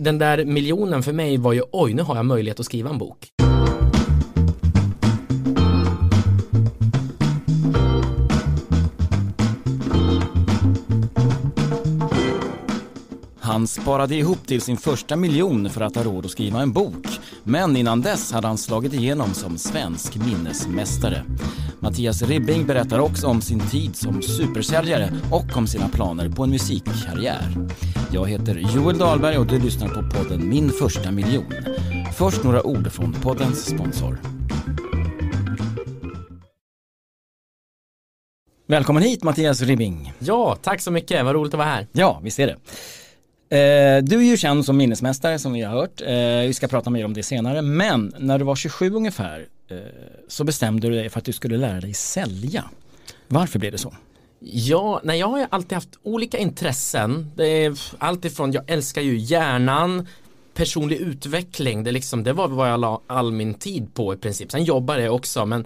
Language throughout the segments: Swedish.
den där miljonen för mig var ju oj, nu har jag möjlighet att skriva en bok. Han sparade ihop till sin första miljon för att ha råd att skriva en bok. Men innan dess hade han slagit igenom som svensk minnesmästare. Mattias Ribbing berättar också om sin tid som supersäljare och om sina planer på en musikkarriär. Jag heter Joel Dahlberg och du lyssnar på podden Min första miljon. Först några ord från poddens sponsor. Välkommen hit Mattias Ribbing. Ja, tack så mycket, vad roligt att vara här. Ja, visst är det. Eh, du är ju känd som minnesmästare som vi har hört. Eh, vi ska prata mer om det senare. Men när du var 27 ungefär eh, så bestämde du dig för att du skulle lära dig sälja. Varför blev det så? Ja, nej, jag har ju alltid haft olika intressen. Det är allt ifrån, jag älskar ju hjärnan, personlig utveckling, det, liksom, det var vad jag la all min tid på i princip. Sen jobbade jag också, men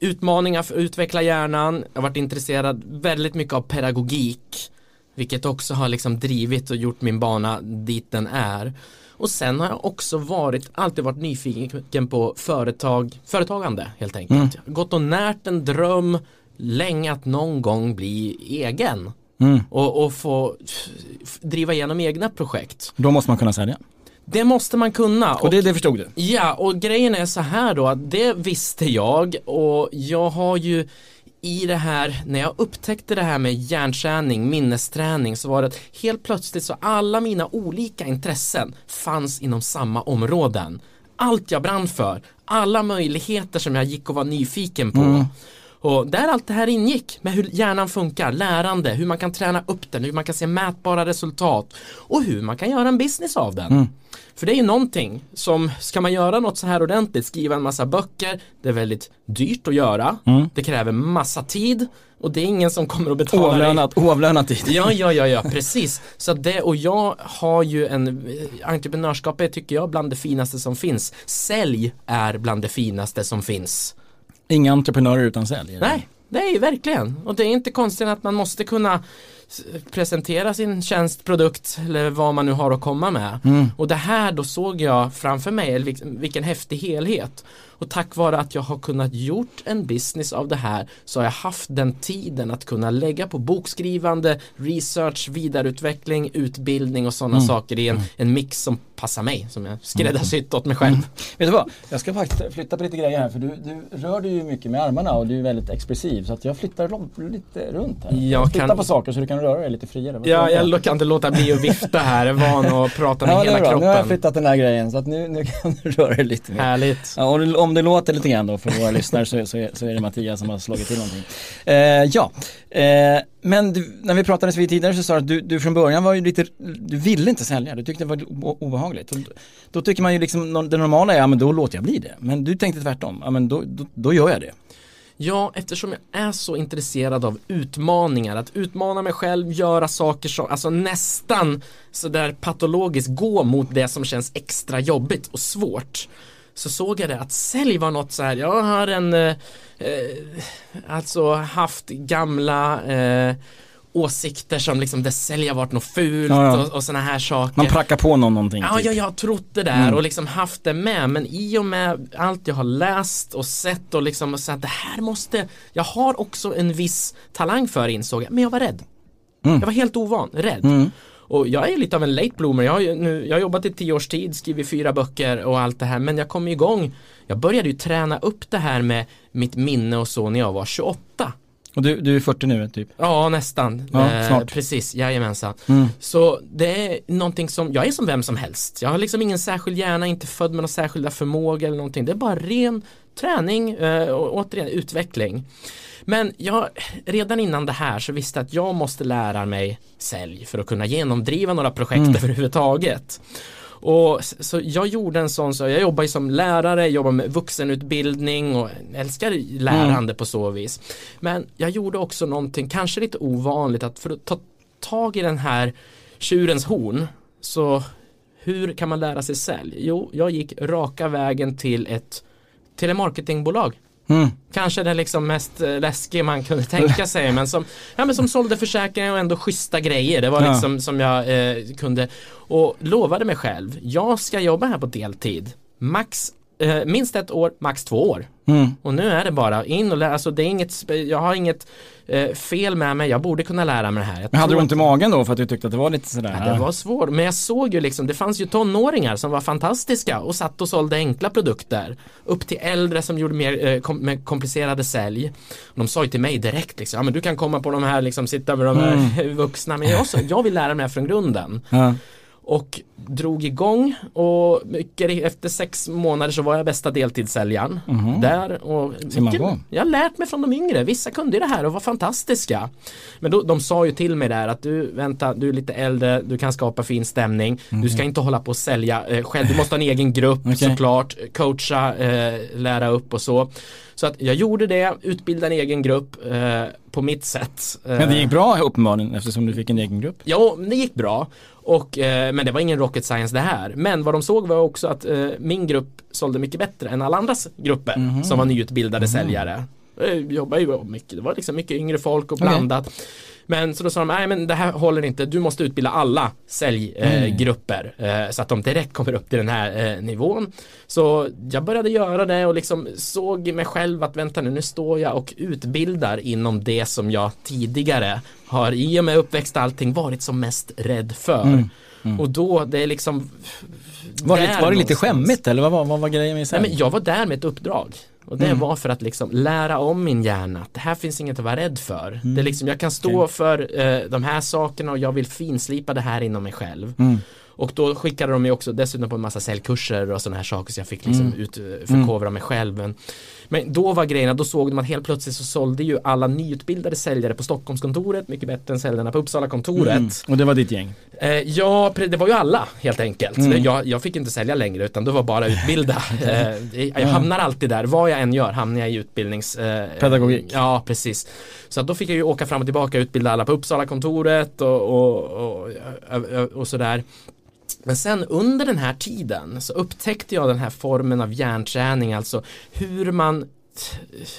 utmaningar för att utveckla hjärnan, jag har varit intresserad väldigt mycket av pedagogik vilket också har liksom drivit och gjort min bana dit den är. Och sen har jag också varit, alltid varit nyfiken på företag, företagande helt enkelt. Mm. Gått och närt en dröm länge att någon gång bli egen. Mm. Och, och få driva igenom egna projekt. Då måste man kunna sälja. Det måste man kunna. Och, och det, det förstod du? Ja, och grejen är så här då att det visste jag och jag har ju i det här, när jag upptäckte det här med hjärnträning, minnesträning så var det att helt plötsligt så alla mina olika intressen fanns inom samma områden. Allt jag brann för, alla möjligheter som jag gick och var nyfiken på. Mm. Och där allt det här ingick med hur hjärnan funkar, lärande, hur man kan träna upp den, hur man kan se mätbara resultat och hur man kan göra en business av den. Mm. För det är ju någonting som, ska man göra något så här ordentligt, skriva en massa böcker, det är väldigt dyrt att göra, mm. det kräver massa tid och det är ingen som kommer att betala Oavlönat, oavlönat tid. Ja, ja, ja, ja, precis. Så det, och jag har ju en, entreprenörskap är tycker jag bland det finaste som finns. Sälj är bland det finaste som finns. Inga entreprenörer utan sälj? Nej, det är ju verkligen. Och det är inte konstigt att man måste kunna presentera sin tjänst, produkt eller vad man nu har att komma med. Mm. Och det här då såg jag framför mig, vilken häftig helhet. Och tack vare att jag har kunnat gjort en business av det här så har jag haft den tiden att kunna lägga på bokskrivande, research, vidareutveckling, utbildning och sådana mm. saker i en, mm. en mix som passar mig, som jag skräddarsytt åt mig själv. Mm. Vet du vad, jag ska faktiskt flytta på lite grejer här för du, du rör dig ju mycket med armarna och du är väldigt expressiv så att jag flyttar lite runt här. Jag flyttar kan... på saker så du kan röra dig lite friare. Ja, jag kan inte låta bli att vifta här, jag är van att prata med ja, hela kroppen. Nu har jag flyttat den här grejen så att nu, nu kan du röra dig lite mer. Härligt. Ja, om det låter lite grann då för våra lyssnare så, så, är, så är det Mattias som har slagit till någonting. Eh, ja, eh, men du, när vi pratade vid tidigare så sa du att du, du, från början var ju lite, du ville inte sälja, du tyckte det var obehagligt. Och då tycker man ju liksom, det normala är, ja men då låter jag bli det. Men du tänkte tvärtom, ja men då, då, då gör jag det. Ja, eftersom jag är så intresserad av utmaningar, att utmana mig själv, göra saker som, alltså nästan sådär patologiskt gå mot det som känns extra jobbigt och svårt så såg jag det att sälj var något så här, jag har en eh, eh, alltså haft gamla eh, åsikter som liksom det sälja varit något fult ja, ja. och, och sådana här saker. Man prackar på någon någonting. Ja, typ. ja, jag har trott det där mm. och liksom haft det med. Men i och med allt jag har läst och sett och liksom och sagt det här måste, jag har också en viss talang för insåg jag, men jag var rädd. Mm. Jag var helt ovan, rädd. Mm. Och jag är lite av en late bloomer. Jag har, nu, jag har jobbat i tio års tid, skrivit fyra böcker och allt det här. Men jag kom igång. Jag började ju träna upp det här med mitt minne och så när jag var 28. Och du, du är 40 nu typ? Ja nästan, ja, eh, snart. precis, jajamensan. Mm. Så det är någonting som, jag är som vem som helst. Jag har liksom ingen särskild hjärna, inte född med några särskilda förmågor eller någonting. Det är bara ren träning eh, och återigen utveckling. Men jag, redan innan det här så visste jag att jag måste lära mig sälj för att kunna genomdriva några projekt mm. överhuvudtaget. Och så jag gjorde en sån, så jag jobbar ju som lärare, jobbar med vuxenutbildning och älskar lärande mm. på så vis. Men jag gjorde också någonting, kanske lite ovanligt, att för att ta tag i den här tjurens horn, så hur kan man lära sig sälj? Jo, jag gick raka vägen till ett telemarketingbolag Mm. Kanske det liksom mest eh, läskiga man kunde tänka sig men som, ja, men som sålde försäkringar och ändå schyssta grejer. Det var ja. liksom som jag eh, kunde och lovade mig själv. Jag ska jobba här på deltid. Max eh, minst ett år, max två år. Mm. Och nu är det bara in och lära, alltså det är inget, jag har inget eh, fel med mig, jag borde kunna lära mig det här. Jag men hade du ont i magen då för att du tyckte att det var lite sådär? Ja, det var svårt, men jag såg ju liksom, det fanns ju tonåringar som var fantastiska och satt och sålde enkla produkter. Upp till äldre som gjorde mer eh, kom, med komplicerade sälj. Och de sa ju till mig direkt liksom, ja men du kan komma på de här, liksom sitta med de här mm. vuxna, men jag, så, jag vill lära mig från grunden. Ja och drog igång. Och mycket efter sex månader så var jag bästa deltidssäljaren mm. där. Och mycket, jag har lärt mig från de yngre, vissa kunde det här och var fantastiska. Men då, de sa ju till mig där att du vänta, du är lite äldre, du kan skapa fin stämning. Mm. du ska inte hålla på och sälja eh, själv, du måste ha en egen grupp okay. såklart, coacha, eh, lära upp och så. Så att jag gjorde det, utbildade en egen grupp eh, på mitt sätt. Men det gick bra uppenbarligen eftersom du fick en egen grupp? Ja, det gick bra. Och, eh, men det var ingen rocket science det här. Men vad de såg var också att eh, min grupp sålde mycket bättre än alla andras grupper mm -hmm. som var nyutbildade mm -hmm. säljare. Jag jobbade ju mycket, det var liksom mycket yngre folk och blandat. Okay. Men så då sa de, nej men det här håller inte, du måste utbilda alla säljgrupper mm. eh, så att de direkt kommer upp till den här eh, nivån. Så jag började göra det och liksom såg mig själv att vänta nu, nu står jag och utbildar inom det som jag tidigare har i och med uppväxt allting varit som mest rädd för. Mm. Mm. Och då, det är liksom Var det, var det lite skämmigt eller vad var, vad var grejen med Nej, men Jag var där med ett uppdrag. Och det mm. var för att liksom lära om min hjärna. Det här finns inget att vara rädd för. Mm. Det är liksom, jag kan stå okay. för eh, de här sakerna och jag vill finslipa det här inom mig själv. Mm. Och då skickade de mig också dessutom på en massa säljkurser och sådana här saker så jag fick liksom mm. ut, eh, förkovra mig själv. Men, men då var grejerna, då såg att helt plötsligt så sålde ju alla nyutbildade säljare på Stockholmskontoret mycket bättre än säljarna på Uppsala-kontoret. Mm. Och det var ditt gäng? Eh, ja, det var ju alla helt enkelt. Mm. Jag, jag, fick inte sälja längre utan det var bara utbilda. eh, jag hamnar alltid där, vad jag än gör hamnar jag i utbildnings... Eh, Pedagogik? Ja, precis. Så då fick jag ju åka fram och tillbaka och utbilda alla på Uppsala-kontoret och, och, och, och, och sådär. Men sen under den här tiden så upptäckte jag den här formen av hjärnträning, alltså hur man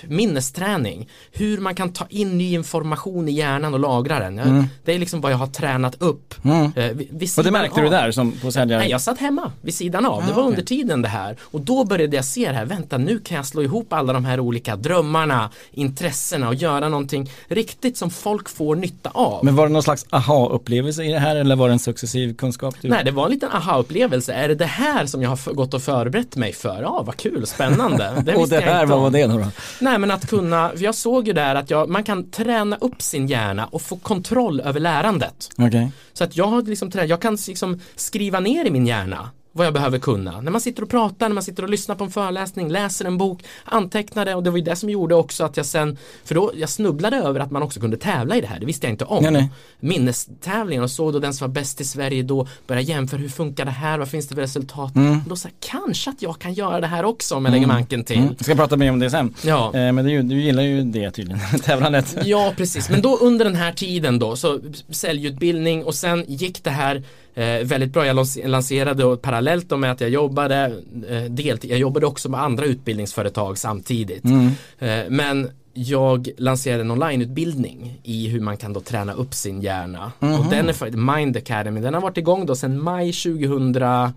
minnesträning. Hur man kan ta in ny information i hjärnan och lagra den. Mm. Det är liksom vad jag har tränat upp. Mm. Eh, och det märkte av. du där som på? Nej, jag satt hemma vid sidan av. Ah, det var okay. under tiden det här. Och då började jag se det här, vänta nu kan jag slå ihop alla de här olika drömmarna, intressena och göra någonting riktigt som folk får nytta av. Men var det någon slags aha-upplevelse i det här eller var det en successiv kunskap? Nej, det var en liten aha-upplevelse. Är det det här som jag har gått och förberett mig för? Ja, vad kul, spännande. Det och det här, vad var det? Då? Nej men att kunna, jag såg ju där att jag, man kan träna upp sin hjärna och få kontroll över lärandet. Okay. Så att jag liksom jag kan liksom skriva ner i min hjärna vad jag behöver kunna. När man sitter och pratar, när man sitter och lyssnar på en föreläsning, läser en bok, antecknar det och det var ju det som gjorde också att jag sen, för då jag snubblade över att man också kunde tävla i det här, det visste jag inte om. Nej, nej. Minnestävlingen och så då den som var bäst i Sverige då började jämföra hur funkar det här, vad finns det för resultat? Mm. Då sa kanske att jag kan göra det här också om jag lägger mm. manken till. Mm. Jag ska prata mer om det sen. Ja. Eh, men du, du gillar ju det tydligen, tävlandet. Ja, precis. Men då under den här tiden då, så säljutbildning och sen gick det här Eh, väldigt bra, jag lanserade och parallellt med att jag jobbade eh, deltid, jag jobbade också med andra utbildningsföretag samtidigt. Mm. Eh, men jag lanserade en onlineutbildning i hur man kan då träna upp sin hjärna. Mm -hmm. Och den är Mind Academy, den har varit igång då sedan maj 2009.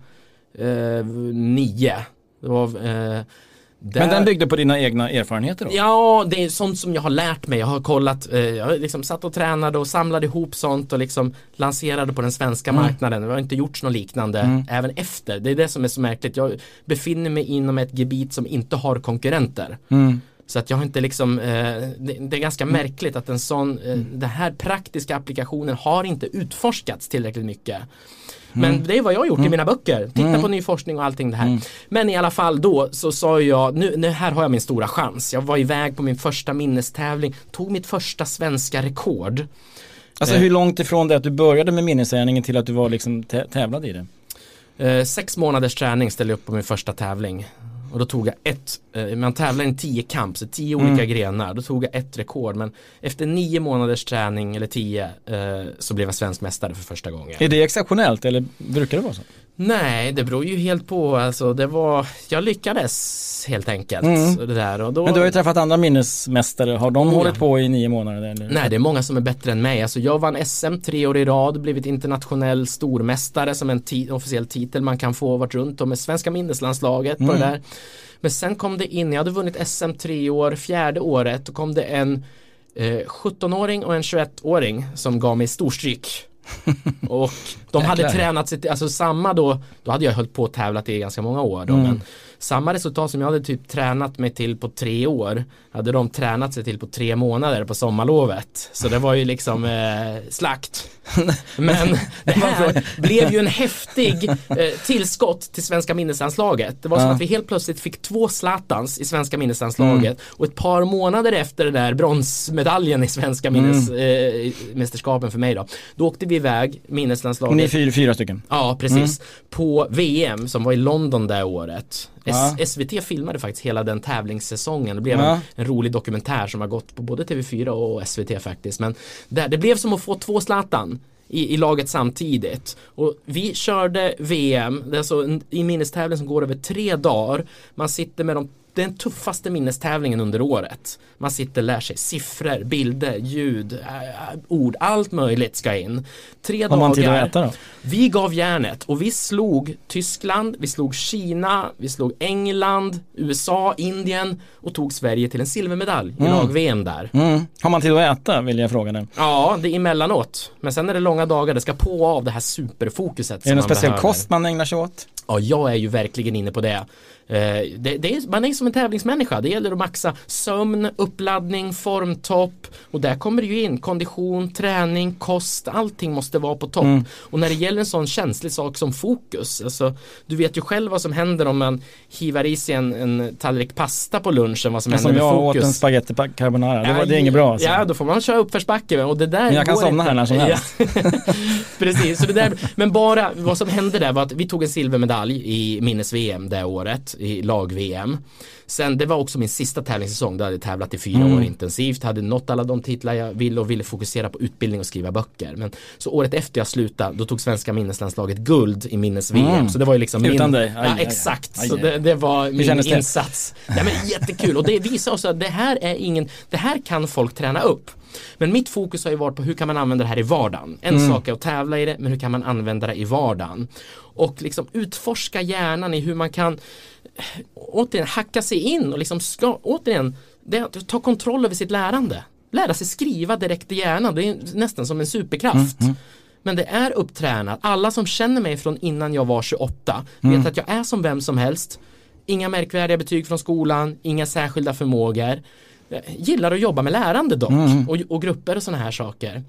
Det var eh, där... Men den byggde på dina egna erfarenheter då? Ja, det är sånt som jag har lärt mig. Jag har kollat, eh, jag har liksom satt och tränade och samlade ihop sånt och liksom lanserade på den svenska mm. marknaden. Det har inte gjorts något liknande mm. även efter. Det är det som är så märkligt. Jag befinner mig inom ett gebit som inte har konkurrenter. Mm. Så att jag har inte liksom, eh, det, det, är ganska mm. märkligt att en sån, eh, mm. den här praktiska applikationen har inte utforskats tillräckligt mycket. Men mm. det är vad jag har gjort mm. i mina böcker. Titta mm. på ny forskning och allting det här. Mm. Men i alla fall då så sa jag, nu, nu här har jag min stora chans. Jag var iväg på min första minnestävling, tog mitt första svenska rekord. Alltså hur långt ifrån det att du började med minnesträningen till att du var liksom tävlade i det? Eh, sex månaders träning ställde jag upp på min första tävling. Och då tog jag ett, eh, man tävlar i tio kamp, så tio mm. olika grenar. Då tog jag ett rekord men efter nio månaders träning eller tio eh, så blev jag svensk mästare för första gången. Är det exceptionellt eller brukar det vara så? Nej, det beror ju helt på. Alltså, det var, jag lyckades helt enkelt. Mm. Det där. Och då, Men du har ju träffat andra minnesmästare, har de Oh, ja. hållit på i nio månader? Eller? Nej, det är många som är bättre än mig. Alltså, jag vann SM tre år i rad, blivit internationell stormästare som en ti- officiell titel man kan få, varit runt om med svenska minneslandslaget på Mm. det där. Men sen kom det in, jag hade vunnit SM tre år, fjärde året, då kom det en eh, 17-åring och en 21-åring som gav mig storstryk. och de hade tränat sig, alltså samma då, då hade jag hållit på och tävlat i ganska många år då, Mm. men samma resultat som jag hade typ tränat mig till på tre år hade de tränat sig till på tre månader på sommarlovet. Så det var ju liksom eh, slakt. Men det här blev ju en häftig eh, tillskott till svenska minnesanslaget. Det var som Ja. att vi helt plötsligt fick två Zlatans i svenska minnesanslaget och ett par månader efter den där bronsmedaljen i svenska minnesmästerskapen för mig då. Då åkte vi iväg, Och ni är minneslandslaget. fyra, fyra stycken? Ja, precis. På VM som var i London det året. Ja. SVT filmade faktiskt hela den tävlingssäsongen. Det blev Ja. en, en rolig dokumentär som har gått på både TV4 och SVT faktiskt. Men där, det blev som att få två Zlatan i, i laget samtidigt. Och vi körde VM, det är alltså en, i minnestävling som går över tre dagar. Man sitter med de den tuffaste minnestävlingen under året. Man sitter och lär sig siffror, bilder, ljud, äh, ord, allt möjligt ska in. Tre Har man tid att äta då? Vi gav järnet och vi slog Tyskland, vi slog Kina, vi slog England, USA, Indien och tog Sverige till en silvermedalj i Mm. lag-VM där. Mm. Har man tid att äta vill jag fråga dig. Ja, det är emellanåt. Men sen är det långa dagar, det ska på av det här superfokuset. Är det någon speciell behöver. kost man ägnar sig åt? Ja, jag är ju verkligen inne på det. Eh, det, det är, man är som en tävlingsmänniska. Det gäller att maxa sömn, uppladdning, formtopp och där kommer det ju in kondition, träning, kost, allting måste vara på topp. Mm. Och när det gäller en sån känslig sak som fokus, alltså, du vet ju själv vad som händer om man hivar i sig en, en tallrik pasta på lunchen, vad som händer Som med jag fokus. åt en spaghetti carbonara, det, var, det är inget bra alltså. Ja, då får man köra uppförsbacke och det där Men jag kan somna inte. här när som helst. Precis, så det där, men bara vad som hände där var att vi tog en silvermedalj i minnes-VM det året, i lag-VM. Sen det var också min sista tävlingssäsong, då hade jag tävlat i fyra Mm. år intensivt, hade nått alla de titlar jag ville och ville fokusera på utbildning och skriva böcker. Men så året efter jag slutade, då tog svenska minneslandslaget guld i minnes-VM. Mm. Så det var ju liksom Utan min, dig? Aj, ja, aj, exakt, Aj, så det, det var min kändes det? insats. Ja, men jättekul och det visar också att det här är ingen, det här kan folk träna upp. Men mitt fokus har ju varit på hur kan man använda det här i vardagen. En Mm. sak är att tävla i det, men hur kan man använda det i vardagen? Och liksom utforska hjärnan i hur man kan återigen hacka sig in och liksom ska, återigen, det ta kontroll över sitt lärande. Lära sig skriva direkt i hjärnan, det är nästan som en superkraft. Men det är upptränat. Alla som känner mig från innan jag var 28 vet att jag är som vem som helst. Inga märkvärdiga betyg från skolan, inga särskilda förmågor. Jag gillar att jobba med lärande dock och, och grupper och sådana här saker.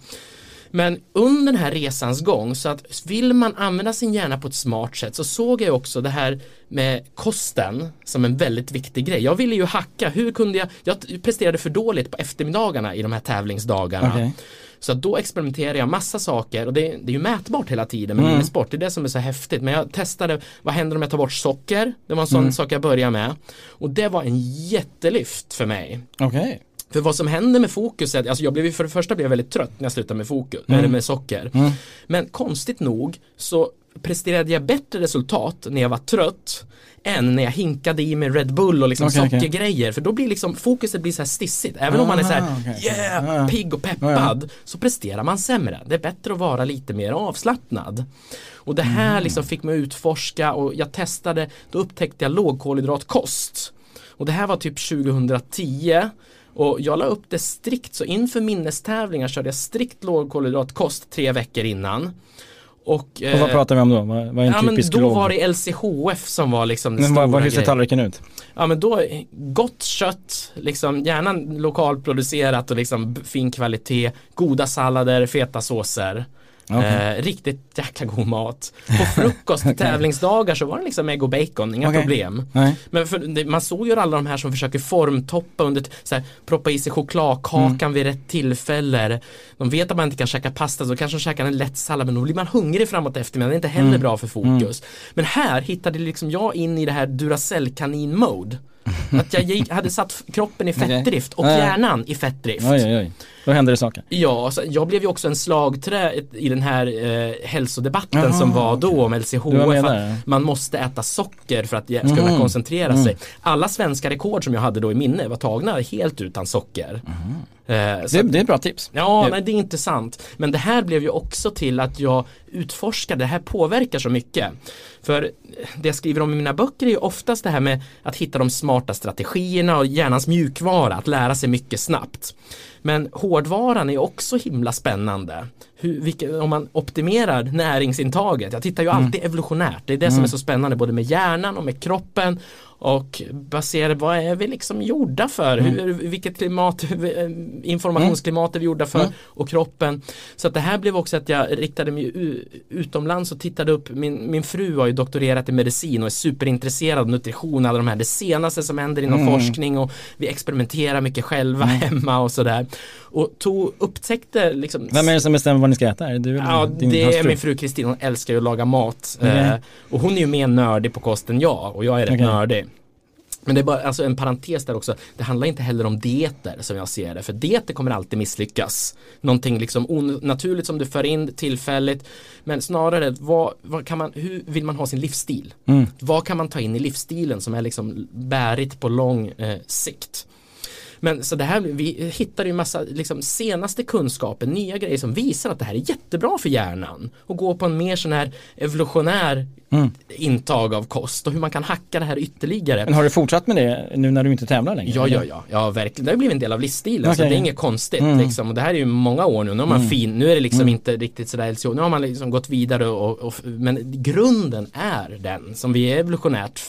Men under den här resans gång så att vill man använda sin hjärna på ett smart sätt så såg jag också det här med kosten som en väldigt viktig grej. Jag ville ju hacka, hur kunde jag, jag presterade för dåligt på eftermiddagarna i de här tävlingsdagarna. Okej. Så att då experimenterade jag massa saker och det, det är ju mätbart hela tiden med Mm. sport. Det är det som är så häftigt. Men jag testade, vad händer om jag tar bort socker? Det var en sån Mm. sak jag började med. Och det var en jättelyft för mig. Okej. För vad som händer med fokuset, alltså jag blev ju för det första blev jag väldigt trött när jag slutade med fokus, Mm. eller med socker. Mm. Men konstigt nog så presterade jag bättre resultat när jag var trött än när jag hinkade i mig Red Bull och liksom okej. sockergrejer. För då blir liksom fokuset blir så här stissigt. Även om man är så här okej, okej. yeah, ja. pigg och peppad så presterar man sämre. Det är bättre att vara lite mer avslappnad. Och det här Mm. liksom fick mig utforska och jag testade, då upptäckte jag lågkolhydratkost. Och det här var typ 2010 och jag la upp det strikt så inför minnestävlingar körde jag strikt lågkolhydratkost tre veckor innan. Och, Och vad eh, pratar vi om då? Vad, vad är en Ja men typisk då låg? var det LCHF som var liksom det Men stora vad, vad, hur ser tallriken ut? Ja men då, gott kött, liksom gärna lokalproducerat och liksom fin kvalitet, goda sallader, feta såser. Okej. Eh, riktigt jäkla god mat. På frukost, tävlingsdagar så var det liksom ägg och bacon, inga Okej. problem. Nej. Men för, man såg ju alla de här som försöker formtoppa under, så här, proppa i sig chokladkakan Mm. vid rätt tillfälle. De vet att man inte kan käka pasta så kanske de käkar en lätt sallad men då blir man hungrig framåt eftermiddagen. Det är inte heller Mm. bra för fokus. Men här hittade liksom jag in i det här Duracell-kanin-mode. Att jag gick, hade satt kroppen i fettdrift och hjärnan i fettdrift. Oj, oj, oj. Då händer det saker. Ja, så jag blev ju också en slagträ i den här eh, hälsodebatten Jaha, som var då om LCHF. Man måste äta socker för att ge- kunna Mhm. koncentrera Mm. sig. Alla svenska rekord som jag hade då i minne var tagna helt utan socker. Eh, så Det, det är bra tips. Ja, Det- nej det är inte sant. Men det här blev ju också till att jag utforskade, det här påverkar så mycket. För det jag skriver om i mina böcker är ju oftast det här med att hitta de smarta strategierna och hjärnans mjukvara, att lära sig mycket snabbt. Men hårdvaran är också himla spännande. Hur, vilka, om man optimerar näringsintaget, jag tittar ju alltid evolutionärt, det är det som är så spännande både med hjärnan och med kroppen och baserat, vad är vi liksom gjorda för? Hur, vilket klimat, eh, informationsklimat är vi gjorda för? Mm. Och kroppen. Så att det här blev också att jag riktade mig utomlands och tittade upp, min, min fru har ju doktorerat i medicin och är superintresserad av nutrition, alla de här, det senaste som händer inom Mm. forskning och vi experimenterar mycket själva hemma och sådär. Och tog, upptäckte liksom Vem är det som bestämmer vad ni ska äta? Är det du eller Ja, din det är min fru Kristin, hon älskar ju att laga mat. Okej. Eh, och hon är ju mer nördig på kost än jag och jag är rätt Okej. nördig. Men det är bara alltså en parentes där också. Det handlar inte heller om dieter som jag ser det. För dieter kommer alltid misslyckas. Någonting liksom onaturligt som du för in tillfälligt. Men snarare, vad, vad kan man, hur vill man ha sin livsstil? Mm. Vad kan man ta in i livsstilen som är liksom bärigt på lång eh, sikt? Men så det här, vi hittar ju massa liksom, senaste kunskaper, nya grejer som visar att det här är jättebra för hjärnan. Och gå på en mer sån här evolutionär Mm. intag av kost och hur man kan hacka det här ytterligare. Men har du fortsatt med det nu när du inte tävlar längre? Ja, ja, ja, ja, verkligen. Det har blivit en del av livsstilen, så Okej. det är inget konstigt Mm. liksom. Och det här är ju många år nu, nu har man Mm. fin, nu är det liksom Mm. inte riktigt sådär LCO, nu har man liksom gått vidare och, och, men grunden är den som vi är evolutionärt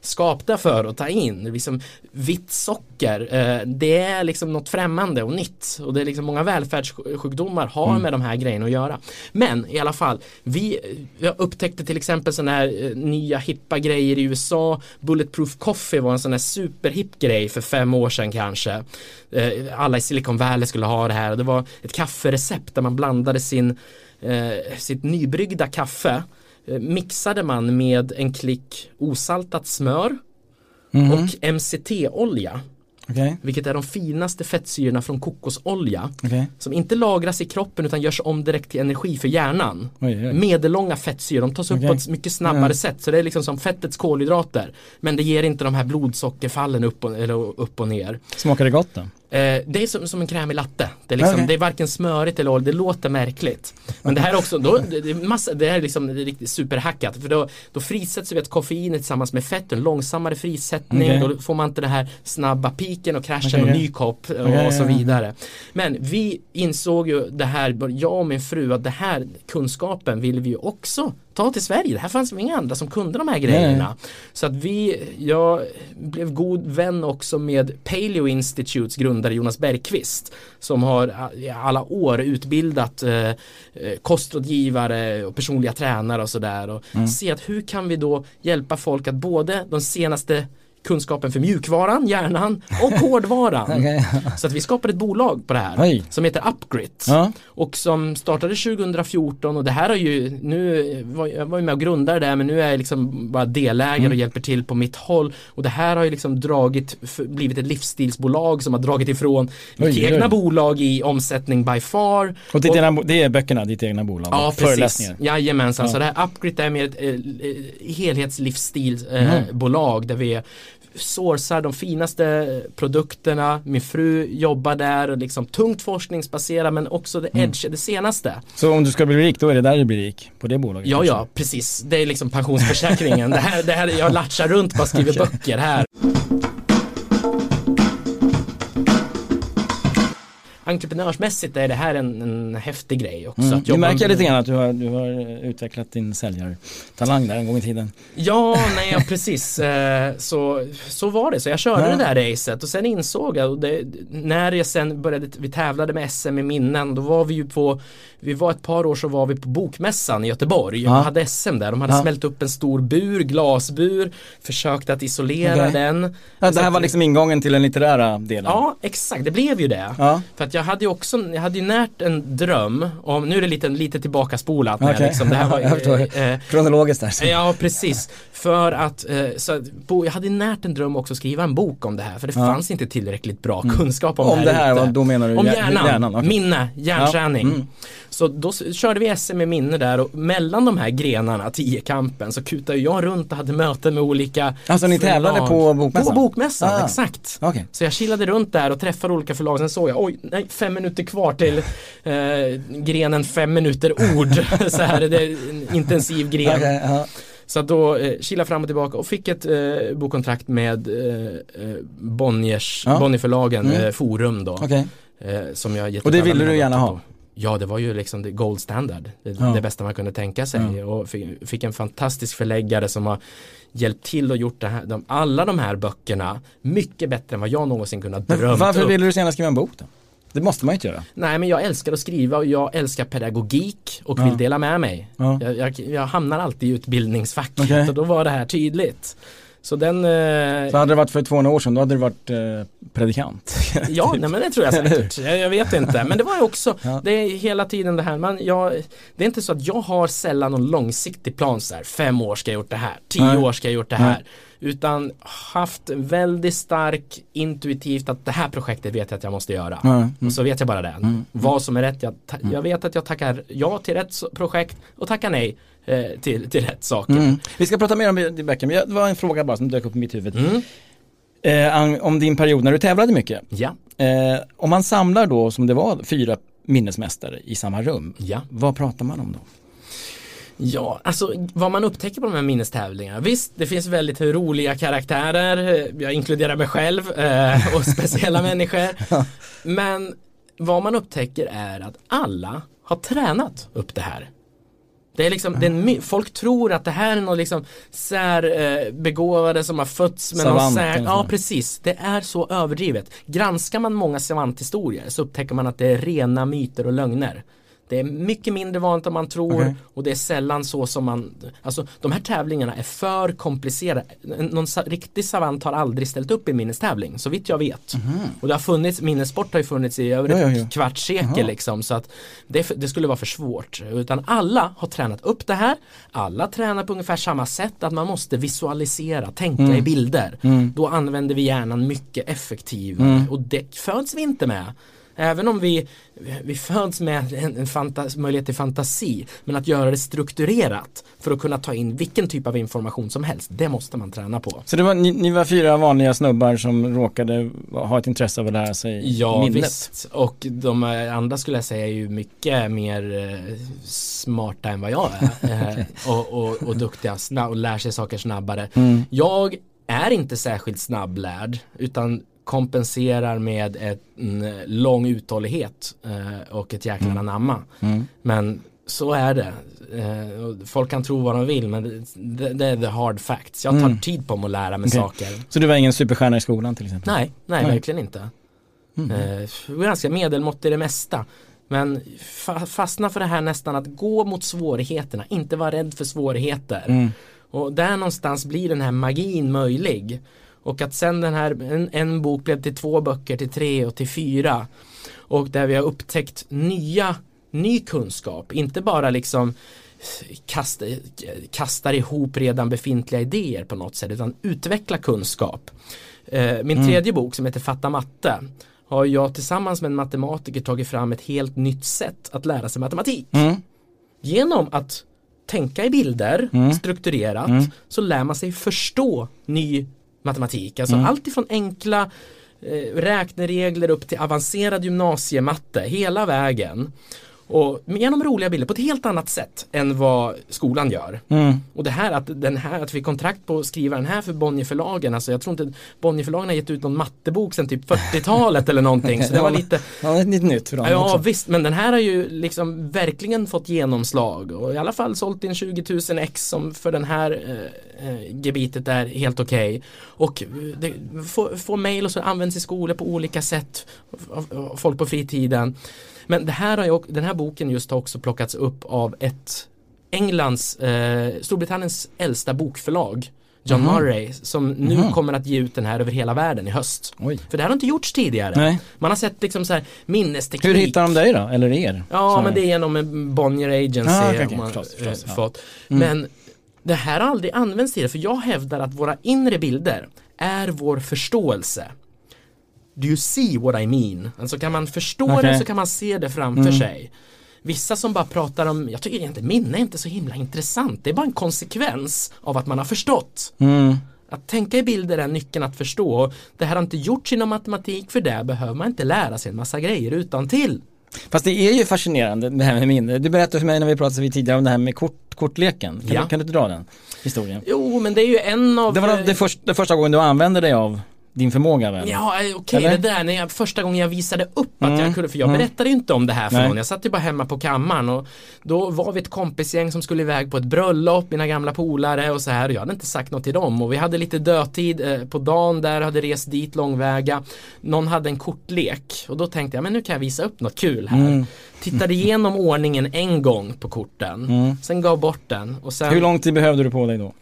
skapta för att ta in. Liksom vitt socker, eh, det är liksom något främmande och nytt och det är liksom många välfärdssjukdomar har Mm. med de här grejerna att göra. Men i alla fall, vi jag upptäckte till exempel sådana här eh, nya hippa grejer i USA. Bulletproof coffee var en sån här superhipp grej för fem år sedan kanske. Eh, alla i Silicon Valley skulle ha det här och det var ett kafferecept där man blandade sin, eh, sitt nybryggda kaffe mixade man med en klick osaltat smör Mhm. och MCT-olja. Okej, Vilket är de finaste fettsyrorna från kokosolja. okej. Som inte lagras i kroppen utan görs om direkt till energi för hjärnan. Oj, oj. Medellånga fettsyror, de tas upp Okej. på ett mycket snabbare Mm. sätt. Så det är liksom som fettets kolhydrater. Men det ger inte de här blodsockerfallen upp och, eller upp och ner. Smakar det gott då? Eh, det är som, som en krämig latte. Det är, liksom, Okej. det är varken smörigt eller olja, det låter märkligt. Men det här är också, då, det, är massa, det här är liksom det är riktigt superhackat. För då, då frisätts vi ett koffeinet tillsammans med fett, en långsammare frisättning. Okej. Då får man inte den här snabba piken och kraschen Okej, och ny kopp och, Okej, och så vidare. Men vi insåg ju det här, jag och min fru, att det här kunskapen vill vi ju också ta till Sverige. Det här fanns ju inga andra som kunde de här grejerna. Så att vi, jag blev god vän också med Paleo Institutes grundare Jonas Bergqvist som har i alla år utbildat eh, eh, kostrådgivare och personliga tränare och sådär och Mm. se att hur kan vi då hjälpa folk att både de senaste kunskapen för mjukvaran, hjärnan och hårdvaran. Okej. Så att vi skapade ett bolag på det här Oj. som heter Upgrit Ja, och som startade 2014 och det här har ju, nu var jag var med och grundade det men nu är jag liksom bara delägare Mm. och hjälper till på mitt håll och det här har ju liksom dragit, blivit ett livsstilsbolag som har dragit ifrån mitt Oj, oj. egna bolag i omsättning by far. och egna, bo- det är böckerna, ditt egna bolag? Ja precis, jajamensan. Ja. Så det här Upgrit är mer ett eh, eh, helhetslivsstilsbolag eh, Mm. där vi sourcar de finaste produkterna, min fru jobbar där och liksom tungt forskningsbaserat men också det Mm. edge, det senaste. Så om du ska bli rik, då är det där du blir rik? På det bolaget? Ja, kanske? ja, precis. Det är liksom pensionsförsäkringen. det här, det här, jag latchar runt bara skriver böcker här. Entreprenörsmässigt är det här en, en häftig grej också. Mm. att Du märker med- lite grann att du har, du har utvecklat din säljartalang där en gång i tiden. Ja, nej, precis. Eh, Så, så var det. Så jag körde Ja. det där racet och sen insåg jag, det, när jag sen började, vi tävlade med SM i minnen, då var vi ju på, vi var ett par år så var vi på Bokmässan i Göteborg. Ja. De hade SM där, de hade Ja. smält upp en stor bur, glasbur, försökte att isolera Okej. den. Ja, det här var liksom ingången till den litterära delen? Ja, exakt, det blev ju det. Ja, För att jag hade ju också, jag hade ju närt en dröm om, nu är det lite, lite tillbaka spolat jag Okej. liksom, det här var förstår. eh, kronologiskt där. Ja, precis. För att, eh, så att bo, jag hade närt en dröm också att skriva en bok om det här för det Ja. fanns inte tillräckligt bra kunskap om, Om det här, ute. vad- då menar du Om hjär- hjärnan, hjärnan, okej. minne, hjärnträning. Ja, mm. Så då körde vi SM med minne där och mellan de här grenarna, tiokampen, så kutade jag runt och hade möten med olika Alltså ni tävlade förlag. på bokmässan? På bokmässan, Ah. exakt. Okej. Så jag kilade runt där och träffade olika förlag, sen såg jag, oj, nej, fem minuter kvar till eh, grenen fem minuter ord. så här, det är en intensiv gren. Okej, ja. Så då eh, kila fram och tillbaka och fick ett eh, bokkontrakt med eh, eh, Bonniers, Ja. Bonnierförlagen, Mm. eh, Forum då. Okej. Eh, som jag gett Och det ville du gärna ha? på. Ja, det var ju liksom det gold standard. Det, Ja. det bästa man kunde tänka sig. Och fick, fick en fantastisk förläggare som har hjälpt till och gjort det här, de, alla de här böckerna mycket bättre än vad jag någonsin kunnat Men drömt varför upp. ville du så gärna skriva en bok då? Det måste man ju inte göra. Nej, men jag älskar att skriva och jag älskar pedagogik och Ja. vill dela med mig. Ja. Jag, jag, jag hamnar alltid i utbildningsfacket Okej. och då var det här tydligt. Så den, eh, Så hade det varit för 200 år sedan, då hade du varit eh, predikant. Ja, nej, men det tror jag säkert. Jag, jag vet inte. Men det var också, Ja. det är hela tiden det här, man, jag, det är inte så att jag har sällan någon långsiktig plan så här, fem år ska jag gjort det här, tio Nej. år ska jag gjort det här. Utan haft väldigt stark intuitivt att det här projektet vet jag att jag måste göra. Mm. Och så vet jag bara det. Vad som är rätt. Jag, ta, jag vet att jag tackar ja till rätt projekt och tackar nej eh, till, till rätt saker. Mm. Vi ska prata mer om det Beckham, det var en fråga bara som dök upp i mitt huvud. Mm. Eh, om din period när du tävlade mycket. Ja, Eh, om man samlar då, som det var, fyra minnesmästare i samma rum. ja. Vad pratar man om då? Ja, alltså vad man upptäcker på de här minnestävlingarna. Visst, det finns väldigt roliga karaktärer. Jag inkluderar mig själv eh, och speciella människor. Men vad man upptäcker är att alla har tränat upp det här. Det är liksom, det är folk tror att det här är någon liksom särbegåvade som har fötts med någon Savant sär, eller Ja precis, det är så överdrivet. Granskar man många savanthistorier så upptäcker man att det är rena myter och lögner. Det är mycket mindre vanligt än man tror Okej. och det är sällan så som man Alltså de här tävlingarna är för komplicerade Någon sa, riktig savant har aldrig ställt upp i minnestävling så vitt jag vet Och det har funnits, minnessport har ju funnits i över Mhm. Ja, ett ja, ja. kvarts sekel liksom så att det, det skulle vara för svårt Utan alla har tränat upp det här Alla tränar på ungefär samma sätt att man måste visualisera, tänka Mm. i bilder Då använder vi hjärnan mycket effektivare Mm. och det föds vi inte med Även om vi, vi föds med en, en fantas, möjlighet till fantasi men att göra det strukturerat för att kunna ta in vilken typ av information som helst det måste man träna på. Så det var, ni, ni var fyra vanliga snubbar som råkade ha ett intresse av att lära sig Ja minnet. visst och de andra skulle jag säga är ju mycket mer eh, smarta än vad jag är eh, och, och, och duktiga och lär sig saker snabbare. Mm. Jag är inte särskilt snabblärd utan kompenserar med ett, en lång uthållighet eh, och ett jäkla anamma. Mm. Men så är det. Eh, folk kan tro vad de vill men det, det är the hard facts. Jag tar Mm. tid på mig att lära mig Okej. saker. Så du var ingen superstjärna i skolan till exempel? Nej, nej, Nej. verkligen inte. Eh, jag var ganska medelmått i det mesta. Men fa- fastna för det här nästan att gå mot svårigheterna, inte vara rädd för svårigheter. Mm. Och där någonstans blir den här magin möjlig. Och att sen den här, en, en bok blev till två böcker, till tre och till fyra. Och där vi har upptäckt nya, ny kunskap, inte bara liksom kasta, kastar ihop redan befintliga idéer på något sätt utan utveckla kunskap. Eh, min tredje bok som heter Fatta matte har jag tillsammans med en matematiker tagit fram ett helt nytt sätt att lära sig matematik. Mm. Genom att tänka i bilder Mm. strukturerat Mm. så lär man sig förstå ny matematik. Alltså Mm. allt ifrån enkla eh, räkneregler upp till avancerad gymnasiematte hela vägen. Och genom roliga bilder på ett helt annat sätt än vad skolan gör. Mm. Och det här att, den här, att vi fick kontrakt på att skriva den här för Bonnierförlagen, alltså jag tror inte Bonnierförlagen har gett ut någon mattebok sedan typ 40-talet eller någonting. Så det var lite, Ja, lite nytt för dem ja också. visst, men den här har ju liksom verkligen fått genomslag och i alla fall sålt in 20 000 ex som för den här eh, eh, gebitet är helt okej. Och eh, det, få, få mail och så används i skolor på olika sätt folk på fritiden. Men det här har ju, den här boken just har också plockats upp av ett Englands, eh, Storbritanniens äldsta bokförlag John Mhm. Murray som nu Mhm. kommer att ge ut den här över hela världen i höst. Oj. För det här har inte gjorts tidigare. Nej. Man har sett liksom så här minnesteknik. Hur hittar de dig då? Eller er? Ja Så- men det är genom en Bonnier Agency Ah, okej. har man Förstås, förstås, ja. fått. Mm. Men det här har aldrig använts det för jag hävdar att våra inre bilder är vår förståelse. Do you see what I mean? Alltså kan man förstå Okej. det så kan man se det framför sig. Vissa som bara pratar om, jag tycker egentligen minne är inte så himla intressant. Det är bara en konsekvens av att man har förstått. Mm. Att tänka i bilder är nyckeln att förstå. Och Det här har inte gjorts inom matematik för det behöver man inte lära sig en massa grejer utan till. Fast det är ju fascinerande det här med minne. Du berättade för mig när vi pratade tidigare om det här med kort, kortleken. Kan, Ja. du, kan du inte dra den historien? Jo, men det är ju en av... Det var det, först, det första gången du använde dig av din förmåga väl? Ja, eh, okej, Eller? det där när jag, första gången jag visade upp att Mm, jag kunde, för jag mm. berättade inte om det här för Nej. någon. Jag satt ju bara hemma på kammaren och då var vi ett kompisgäng som skulle iväg på ett bröllop, mina gamla polare och så här. Och jag hade inte sagt något till dem och vi hade lite dödtid eh, på dagen där, hade rest dit långväga. Någon hade en kortlek och då tänkte jag, men nu kan jag visa upp något kul här. Mm. Tittade igenom ordningen en gång på korten, Mm. sen gav bort den och sen Hur lång tid behövde du på dig då?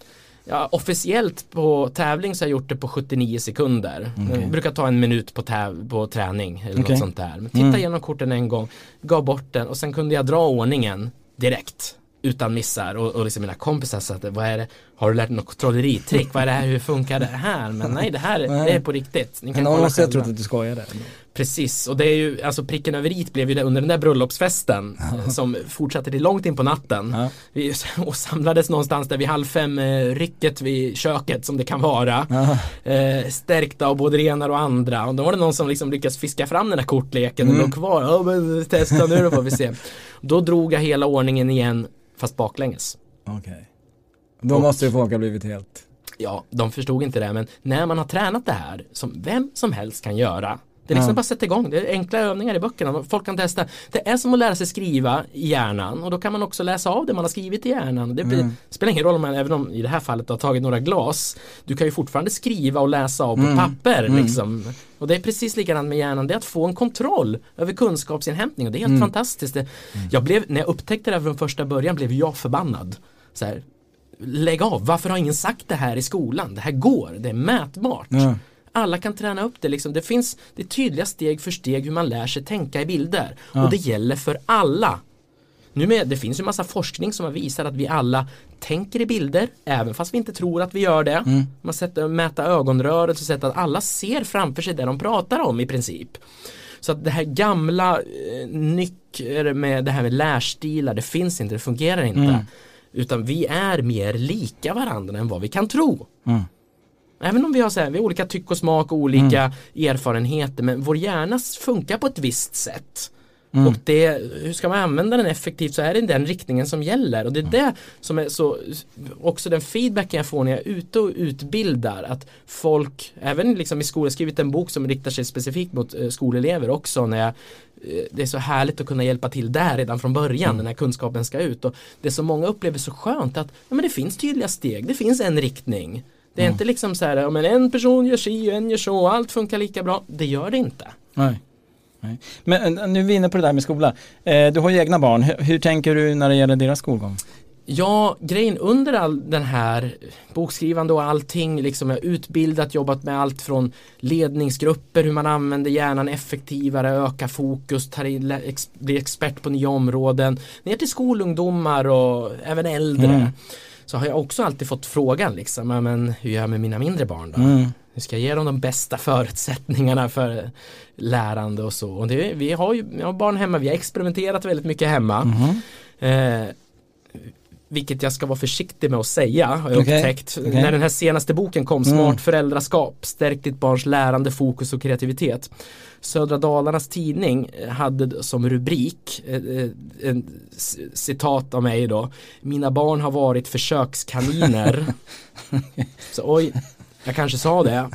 Ja, officiellt på tävling så har jag gjort det på 79 sekunder. Okej. Det brukar ta en minut på, på träning eller Okej. något sånt där. Men titta Mm. igenom korten en gång, gav bort den och sen kunde jag dra ordningen direkt. Utan missar och, och liksom mina kompisar sa att vad är det, har du lärt dig något trolleritrick? Vad är det här, hur funkar det här? Men nej, det här Nej. det är på riktigt. Ni kan Någon kolla måste ha trott att du skojade. Precis, och det är ju, alltså pricken över i blev ju det under den där bröllopsfesten som fortsatte till långt in på natten. Ja. Vi och samlades någonstans där vid halv fem eh, vid köket som det kan vara. Ja. Eh, stärkta av både det ena och andra. Och då var det någon som liksom lyckades fiska fram den här kortleken och Mm. låg kvar. Ja men testa nu då får vi se. Då drog jag hela ordningen igen fast baklänges. Okej. Då Och- måste ju folk ha blivit helt... Ja, de förstod inte det men när man har tränat det här som vem som helst kan göra det är liksom Ja. bara att sätta igång, det är enkla övningar i böckerna, folk kan testa. Det är som att lära sig skriva i hjärnan och då kan man också läsa av det man har skrivit i hjärnan. Det Mm. spelar ingen roll om man, även om i det här fallet har tagit några glas, du kan ju fortfarande skriva och läsa av på Mm. papper Mm. liksom. Och det är precis likadant med hjärnan, det är att få en kontroll över kunskapsinhämtning och det är helt Mm. fantastiskt. Jag blev, när jag upptäckte det här från första början blev jag förbannad. Så här, lägg av, varför har ingen sagt det här i skolan? Det här går, det är mätbart. Ja. Alla kan träna upp det liksom. Det finns det tydliga steg för steg hur man lär sig tänka i bilder. Ja. Och det gäller för alla. Nu med, det finns ju massa forskning som har visat att vi alla tänker i bilder även fast vi inte tror att vi gör det. Mm. Man sätter, mäta ögonrörelse och sätter att alla ser framför sig det de pratar om i princip. Så att det här gamla eh, nycker med det här med lärstilar, det finns inte, det fungerar inte. Mm. Utan vi är mer lika varandra än vad vi kan tro. Mm. Även om vi har, så här, vi har olika tyck och smak och olika erfarenheter men vår hjärna funkar på ett visst sätt. Mm. Och det, hur ska man använda den effektivt så är det den riktningen som gäller. Och det är det som är så också den feedbacken jag får när jag är ute och utbildar att folk, även liksom i skolan, jag skrivit en bok som riktar sig specifikt mot eh, skolelever också när jag eh, det är så härligt att kunna hjälpa till där redan från början när kunskapen ska ut. Och det som många upplever så skönt att ja, men det finns tydliga steg, det finns en riktning det är inte liksom så här, men en person gör si och en gör så och allt funkar lika bra. Det gör det inte. Nej. Nej. Men eh, nu är vi inne på det där med skola. Eh, du har ju egna barn. Hur, tänker du när det gäller deras skolgång? Ja, grejen under all den här bokskrivande och allting, liksom jag har utbildat, jobbat med allt från ledningsgrupper, hur man använder hjärnan effektivare, öka fokus, in, ex, blir expert på nya områden, ner till skolungdomar och även äldre. Mm. Så har jag också alltid fått frågan liksom, men hur gör jag med mina mindre barn då? Mm. Hur ska jag ge dem de bästa förutsättningarna för lärande och så? Och det, vi har ju vi har barn hemma, vi har experimenterat väldigt mycket hemma. Mhm. Eh, vilket jag ska vara försiktig med att säga har jag Okej, upptäckt. okej. När den här senaste boken kom, Smart Mm. föräldraskap, stärk ditt barns lärande, fokus och kreativitet. Södra Dalarnas tidning eh, hade som rubrik eh, eh, en citat av mig då. Mina barn har varit försökskaniner. Så oj, jag kanske sa det.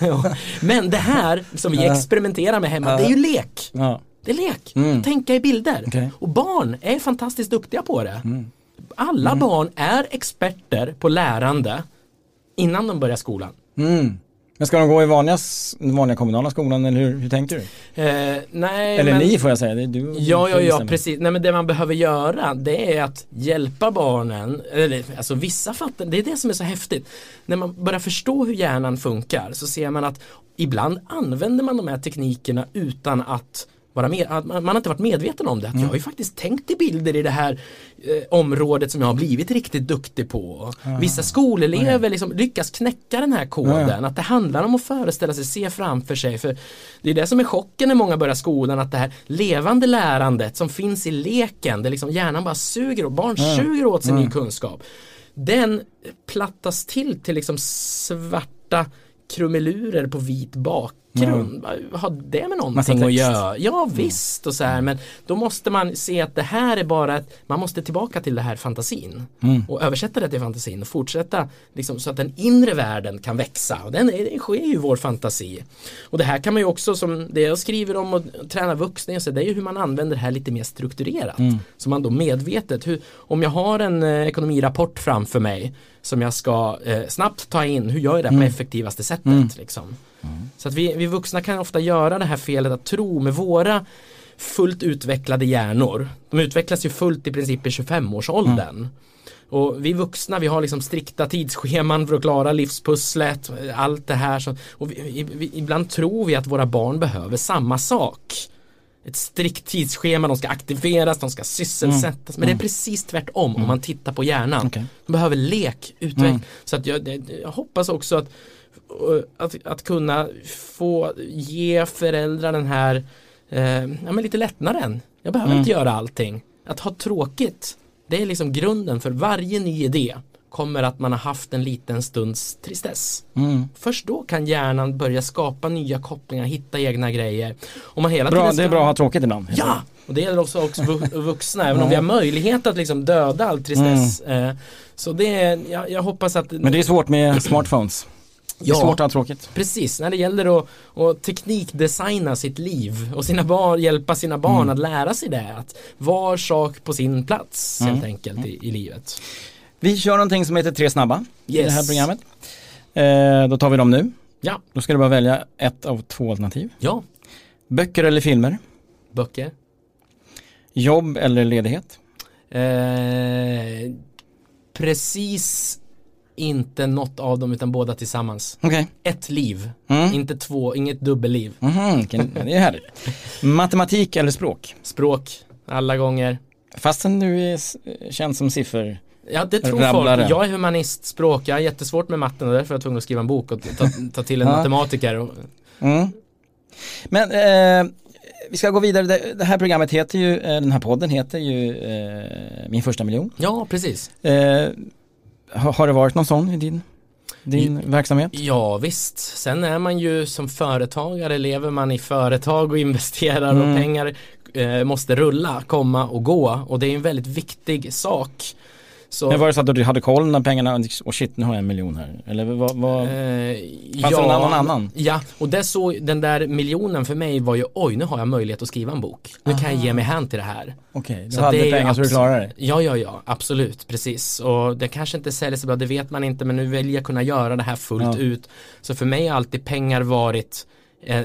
Men det här som vi experimenterar med hemma, det är ju lek. Det är lek. Mm. Tänka i bilder. Okej. Och barn är fantastiskt duktiga på det. Mm. Alla barn är experter på lärande innan de börjar skolan. Mm. Men ska de gå i vanliga, vanliga kommunala skolan eller hur, hur tänker du? Eh, nej, Eller men, ni får jag säga, det är du Ja, ja, ja, precis. Nej, men det man behöver göra det är att hjälpa barnen, eller alltså vissa fattar, det är det som är så häftigt. När man börjar förstå hur hjärnan funkar så ser man att ibland använder man de här teknikerna utan att vara med, att man, man har inte varit medveten om det. Att Jag har ju faktiskt tänkt i bilder i det här eh, området som jag har blivit riktigt duktig på. Vissa skolelever liksom lyckas knäcka den här koden. Att det handlar om att föreställa sig, se framför sig. För Det är det som är chocken när många börjar skolan. Att det här levande lärandet som finns i leken. Där liksom hjärnan bara suger och barn suger åt sig ny kunskap. Den plattas till till liksom svarta krumelurer på vit bakgrund. Vad har det med någonting att göra? Ja visst och så här men då måste man se att det här är bara ett, man måste tillbaka till det här fantasin och översätta det till fantasin och fortsätta liksom, så att den inre världen kan växa och den, den sker ju i vår fantasi. Och det här kan man ju också som det jag skriver om och träna vuxna i, så det är ju hur man använder det här lite mer strukturerat. Så man då medvetet, hur, om jag har en eh, ekonomirapport framför mig som jag ska eh, snabbt ta in, hur gör jag det på effektivaste sättet? Liksom. Så att vi, vi vuxna kan ofta göra det här felet att tro med våra fullt utvecklade hjärnor. De utvecklas ju fullt i princip i 25-årsåldern. Och vi vuxna vi har liksom strikta tidsscheman för att klara livspusslet, allt det här. Så, och vi, vi, ibland tror vi att våra barn behöver samma sak. Ett strikt tidsschema, de ska aktiveras, de ska sysselsättas. Men det är precis tvärtom om man tittar på hjärnan. Okej. De behöver lek, utveckling. Så att jag, jag hoppas också att, att, att kunna få ge föräldrar den här eh, ja, men lite lättnaden. Jag behöver inte göra allting. Att ha tråkigt, det är liksom grunden för varje ny idé kommer att man har haft en liten stunds tristess. Mm. Först då kan hjärnan börja skapa nya kopplingar, hitta egna grejer. Om man hela Bra, tiden det är ska- bra att ha tråkigt ibland. Ja! Och det gäller också, också vu- vuxna, även om vi har möjlighet att liksom döda all tristess. Eh, så det är, jag, jag hoppas att Men det är svårt med smartphones. Det är Ja. svårt att ha tråkigt. Precis, när det gäller att, att teknikdesigna sitt liv och sina barn, hjälpa sina barn Mm. att lära sig det. Att var sak på sin plats Mm. helt enkelt i, i livet. Vi kör någonting som heter Tre snabba i det här Yes. programmet. Eh, då tar vi dem nu. Ja, Då ska du bara välja ett av två alternativ. ja, Böcker eller filmer? böcker. Jobb eller ledighet? Eh, precis inte något av dem utan båda tillsammans. Okej. Ett liv, Mm. inte två, inget dubbelliv. Vilken- det är härligt. Matematik eller språk? Språk, alla gånger. Fastän du är känd som siffer. Ja det tror Rabblare. folk. Jag är humanist, språk, jag har jättesvårt med matten och därför är jag tvungen att skriva en bok och ta, ta till en matematiker. Och, Mm. Men eh, vi ska gå vidare. Det, det här programmet heter ju, eh, den här podden heter ju eh, Min första miljon. ja precis. Eh, har, det varit någon sån i din, din verksamhet? Ja visst, sen är man ju som företagare, lever man i företag och investerar Mm. och pengar eh, måste rulla, komma och gå och det är en väldigt viktig sak. Så, Men var det så att du hade koll när pengarna, och shit nu har jag en miljon här? Eller vad, vad eh, fanns det någon annan? Ja, och det så, den där miljonen för mig var ju oj nu har jag möjlighet att skriva en bok. Nu kan jag ge mig hän till det här. Okej, du Så hade det pengar så du klarade det? Ja, ja, ja, absolut, precis. Och det kanske inte säljer så bra, det vet man inte, men nu väljer jag kunna göra det här fullt Ja. ut. Så för mig har alltid pengar varit eh,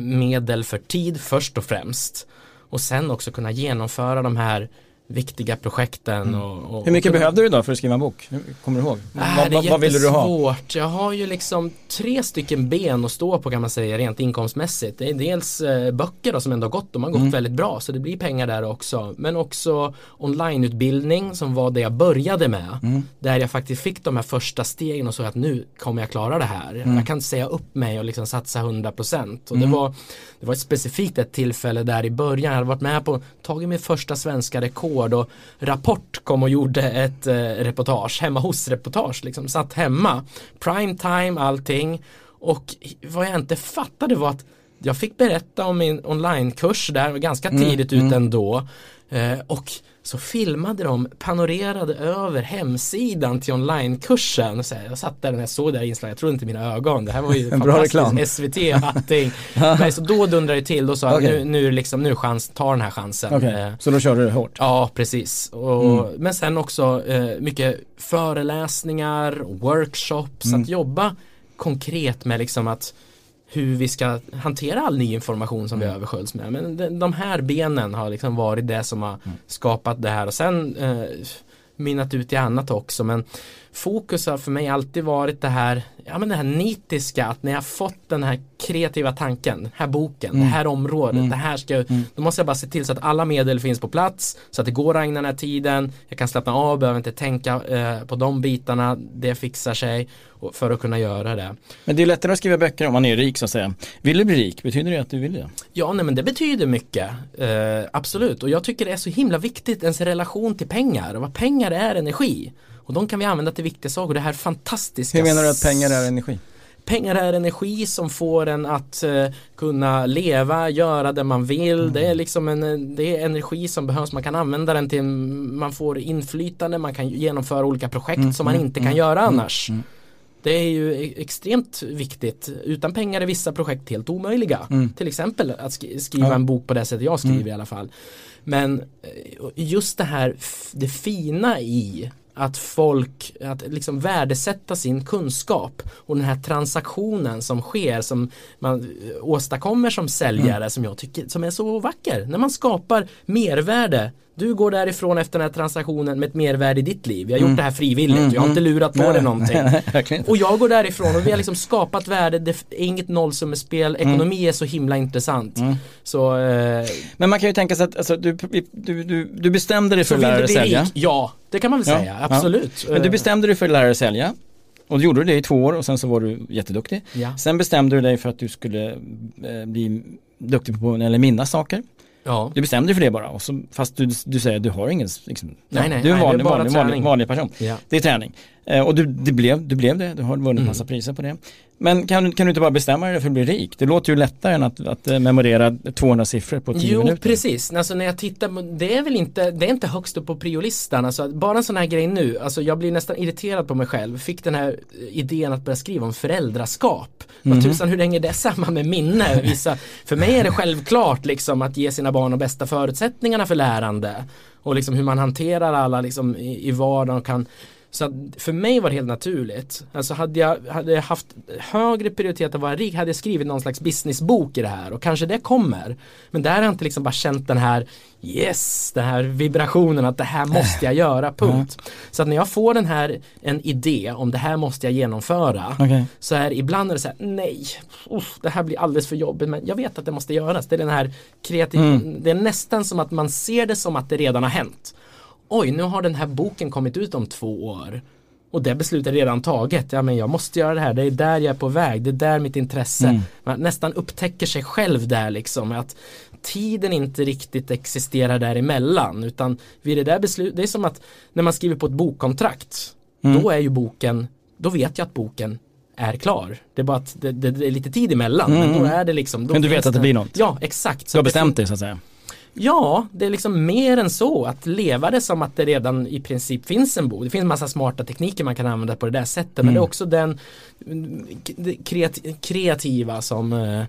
medel för tid först och främst. Och sen också kunna genomföra de här viktiga projekten. Och, och, Mm. Hur mycket och behövde du då för att skriva en bok? Kommer du ihåg? Äh, vad, det är vad, vad ville du ha? Jag har ju liksom tre stycken ben att stå på kan man säga rent inkomstmässigt. Det är dels eh, böcker då, som ändå har gått, de har gått Mm. väldigt bra så det blir pengar där också. Men också onlineutbildning som var det jag började med. Mm. Där jag faktiskt fick de här första stegen och så att nu kommer jag klara det här. Mm. Jag kan säga upp mig och liksom satsa 100% och det var det var ett specifikt ett tillfälle där i början, jag hade varit med på, tagit mitt första svenska rekord och Rapport kom och gjorde ett eh, reportage, hemma hos reportage liksom, satt hemma, prime time allting. Och vad jag inte fattade var att jag fick berätta om min onlinekurs där, var ganska tidigt ut ändå. Eh, och så filmade de, panorerade över hemsidan till onlinekursen. Så här, jag satt där när jag såg det här inslaget, jag trodde inte mina ögon. Det här var ju En bra reklam. SVT och allting. Nej, så då dundrade det till, då sa Okej. nu, nu, liksom, nu chans, ta den här chansen. Okej, Eh, så då körde du hårt? Ja, precis. Och, Mm. Men sen också eh, mycket föreläsningar, workshops, Mm. att jobba konkret med liksom att hur vi ska hantera all ny information som vi Mm. översköljs med. Men de, de här benen har liksom varit det som har Mm. skapat det här och sen eh, mynnat ut i annat också. Men fokus har för mig alltid varit det här, ja men det här nitiska, att när jag fått den här kreativa tanken, den här boken, Mm. det här området, det här ska, då måste jag bara se till så att alla medel finns på plats, så att det går att ägna den här tiden, jag kan slappna av, behöver inte tänka eh, på de bitarna, det fixar sig för att kunna göra det. Men det är lättare att skriva böcker om man är rik så att säga. Vill du bli rik? Betyder det att du vill det? Ja, nej men det betyder mycket. Eh, absolut. Och jag tycker det är så himla viktigt, ens relation till pengar. Och vad pengar är energi. Och de kan vi använda till viktiga saker. Det här fantastiska. Hur menar du att pengar är energi? Pengar är energi som får en att eh, kunna leva, göra det man vill. Det är liksom en, eh, det är energi som behövs. Man kan använda den till, man får inflytande, man kan genomföra olika projekt som man inte kan göra annars. Det är ju e- extremt viktigt. Utan pengar är vissa projekt helt omöjliga. Till exempel att sk- skriva Ja. en bok på det sättet jag skriver i alla fall. Men eh, just det här, det fina i att folk, att liksom värdesätta sin kunskap och den här transaktionen som sker som man åstadkommer som säljare som jag tycker som är så vacker. När man skapar mervärde du går därifrån efter den här transaktionen med ett mervärde i ditt liv. Jag har gjort det här frivilligt. Jag har inte lurat på dig någonting. Och jag går därifrån och vi har liksom skapat värde. Det är inget nollsummespel. Ekonomi är så himla intressant. Så eh, Men man kan ju tänka sig att alltså, du, du, du, du bestämde dig för att lära dig sälja. rik? Ja, det kan man väl Ja, säga. ja. Absolut. Men du Eh, bestämde dig för att lära dig sälja. Och du gjorde det i två år och sen så var du jätteduktig. Ja. Sen bestämde du dig för att du skulle eh, bli duktig på eller minnas saker. Ja. Du bestämde dig för det bara. Och så, fast du, du säger att du har ingen, liksom, Nej, nej, du är en vanlig, vanlig, vanlig, vanlig person. Ja. Det är träning. Eh, och du, det blev, du blev det, du har vunnit Mm. massa priser på det. Men kan, du- kan du inte bara bestämma dig för att bli rik? Det låter ju lättare än att, att eh, memorera 200 siffror på 10 Jo, minuter. precis. Alltså när jag tittar, på- det är väl inte, det är inte högst upp på priolistan. Alltså, bara en sån här grej nu, alltså jag blir nästan irriterad på mig själv. Fick den här eh, idén att börja skriva om föräldraskap. Vad tusan, hur hänger det samman med minne? Vissa, för mig är det självklart liksom att ge sina barn de bästa förutsättningarna för lärande. Och liksom hur man hanterar alla liksom i, i vardagen och kan så för mig var det helt naturligt. Alltså hade jag, hade jag haft högre prioritet att vara rik hade jag skrivit någon slags businessbok i det här och kanske det kommer. Men där har jag inte liksom bara känt den här yes, den här vibrationen att det här måste jag göra, punkt. Så att när jag får den här, en idé om det här måste jag genomföra Okej. så är ibland är det så här, nej, uff, det här blir alldeles för jobbigt men jag vet att det måste göras. Det är den här kreativ, Mm. det är nästan som att man ser det som att det redan har hänt. Oj, nu har den här boken kommit ut om två år. Och det beslutet är redan taget. Ja, men jag måste göra det här. Det är där jag är på väg. Det är där mitt intresse. Mm. Man nästan upptäcker sig själv där liksom. Att tiden inte riktigt existerar däremellan. Utan vid det där beslutet. Det är som att när man skriver på ett bokkontrakt. Mm. Då är ju boken, då vet jag att boken är klar. Det är bara att det, det, det är lite tid emellan. Men då är det liksom. Mm. Men du vet att det blir något? Ja, exakt. Du har bestämt dig så att säga. Ja, det är liksom mer än så. Att leva det som att det redan i princip finns en bok. Det finns massa smarta tekniker man kan använda på det där sättet. Men det är också den mm, det kreat- kreativa som eh,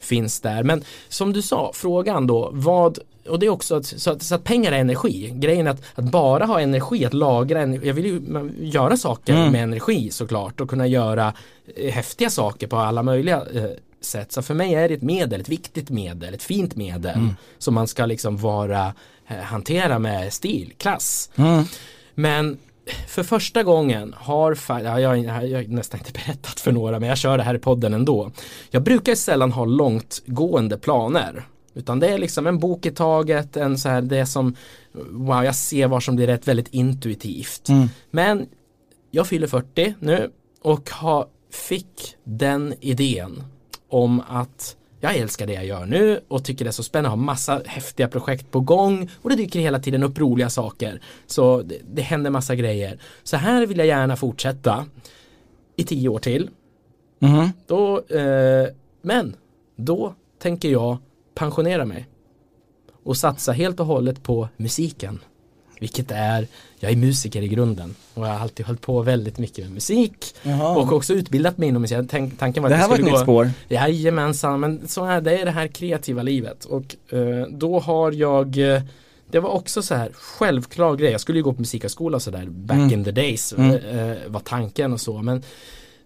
finns där. Men som du sa, frågan då, vad och det är också att, så att, så att pengar är energi. Grejen är att, att bara ha energi, att lagra energi. Jag vill ju göra saker Mm. med energi såklart och kunna göra eh, häftiga saker på alla möjliga eh, sätt. Så för mig är det ett medel, ett viktigt medel, ett fint medel Mm. som man ska liksom vara, eh, hantera med stil, klass. Mm. Men för första gången har, ja, jag, jag, har nästan inte berättat för några men jag kör det här i podden ändå. Jag brukar sällan ha långtgående planer. Utan det är liksom en bok i taget, en så här, det som, wow jag ser vad som blir rätt väldigt intuitivt. Mm. Men jag fyller 40 nu och har, fick den idén om att jag älskar det jag gör nu och tycker det är så spännande att ha massa häftiga projekt på gång och det dyker hela tiden upp roliga saker. Så det, det händer massa grejer. Så här vill jag gärna fortsätta i tio år till. Mhm. Då, eh, men då tänker jag pensionera mig och satsa helt och hållet på musiken. Vilket är, jag är musiker i grunden och jag har alltid hållit på väldigt mycket med musik Jaha. och också utbildat mig inom musik. Tänk, tanken var att Det här var ett nytt spår. Jajamensan, men så är det det här kreativa livet och eh, då har jag eh, det var också så här självklar grej. Jag skulle ju gå på musikhögskola och sådär back Mm. in the days Mm. eh, var tanken och så men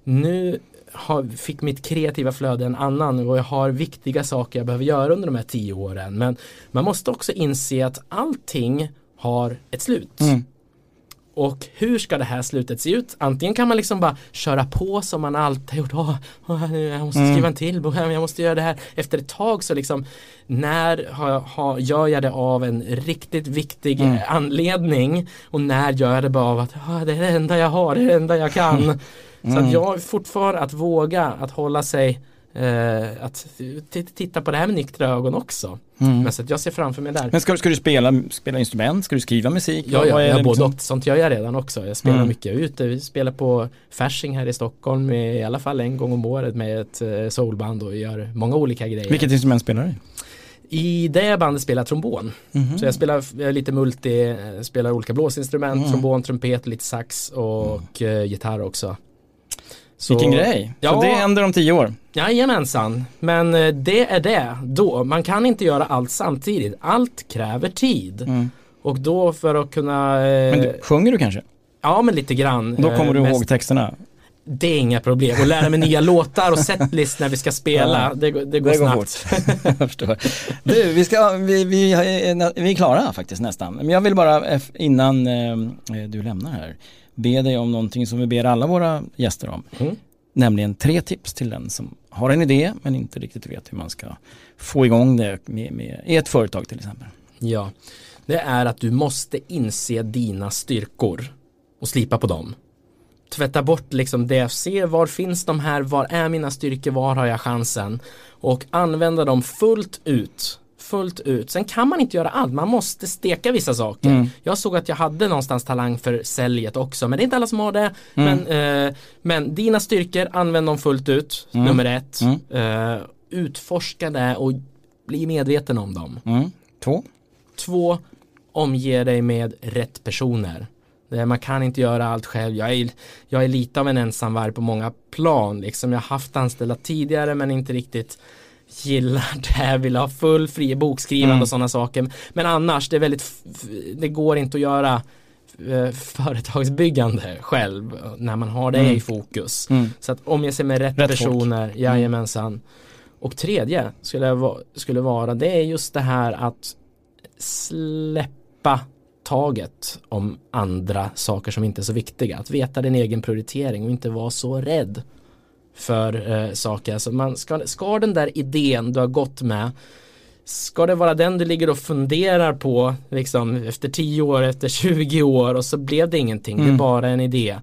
nu har, fick mitt kreativa flöde en annan och jag har viktiga saker jag behöver göra under de här tio åren men man måste också inse att allting har ett slut. Mm. Och hur ska det här slutet se ut? Antingen kan man liksom bara köra på som man alltid gjort. Åh, åh, jag måste skriva en till bok, jag måste göra det här. Efter ett tag så liksom när har, har, gör jag det av en riktigt viktig Mm. anledning och när gör jag det bara av att "Ah, det är det enda jag har, det är det enda jag kan. Så Mm. att jag fortfarande att våga att hålla sig eh, att titta på det här med nyktra ögon också. Mm. Men så att jag ser framför mig där. Men ska, ska du spela, spela instrument? Ska du skriva musik? Ja, ja, är ja det både liksom? och. Sånt gör jag redan också. Jag spelar Mm. mycket ute. Vi spelar på Fasching här i Stockholm i alla fall en gång om året med ett eh, soulband och gör många olika grejer. Vilket instrument spelar du? I det bandet spelar jag trombon. Mhm. Så jag spelar jag lite multi, spelar olika blåsinstrument, Mm. trombon, trumpet, lite sax och eh, gitarr också. Så- Vilken grej. Ja. Så det händer om tio år. Jajamensan, men eh, det är det då. Man kan inte göra allt samtidigt. Allt kräver tid. Mm. Och då för att kunna eh, Men du, sjunger du kanske? Ja men lite grann. Då kommer eh, du mest- ihåg texterna? Det är inga problem. Och lära mig nya låtar och setlist när vi ska spela. Ja, det, går- det går det går snabbt. Jag förstår. Du, vi, ska, vi, vi, vi är klara faktiskt nästan. Men jag vill bara eh, innan eh, du lämnar här be dig om någonting som vi ber alla våra gäster om. Mm. Nämligen tre tips till den som har en idé men inte riktigt vet hur man ska få igång det med, med ett företag till exempel. Ja, det är att du måste inse dina styrkor och slipa på dem. Tvätta bort liksom det, se var finns de här, var är mina styrkor, var har jag chansen? Och använda dem fullt ut. Fullt ut. Sen kan man inte göra allt, man måste steka vissa saker. Mm. Jag såg att jag hade någonstans talang för säljet också, men det är inte alla som har det. Mm. Men, eh, men dina styrkor, använd dem fullt ut, Mm. nummer ett. Mm. Eh, utforska det och bli medveten om dem. Mm. Två. Två, omge dig med rätt personer. Det- Man kan inte göra allt själv. Jag är, jag är lite av en ensamvarg på många plan. Liksom. Jag har haft anställda tidigare men inte riktigt gillar det. Vill ha full fri bokskrivande Mm. och sådana saker. Men annars, det är väldigt, det går inte att göra eh, företagsbyggande själv när man har det Mm. i fokus. Mm. Så att omge sig med rätt, Rätt personer, jajamensan. Och tredje skulle, jag skulle vara, det är just det här att släppa taget om andra saker som inte är så viktiga. Att veta din egen prioritering och inte vara så rädd för eh, saker. Alltså man ska, ska den där idén du har gått med Ska det vara den du ligger och funderar på liksom efter 10 år, efter 20 år och så blev det ingenting, det är Mm. bara en idé.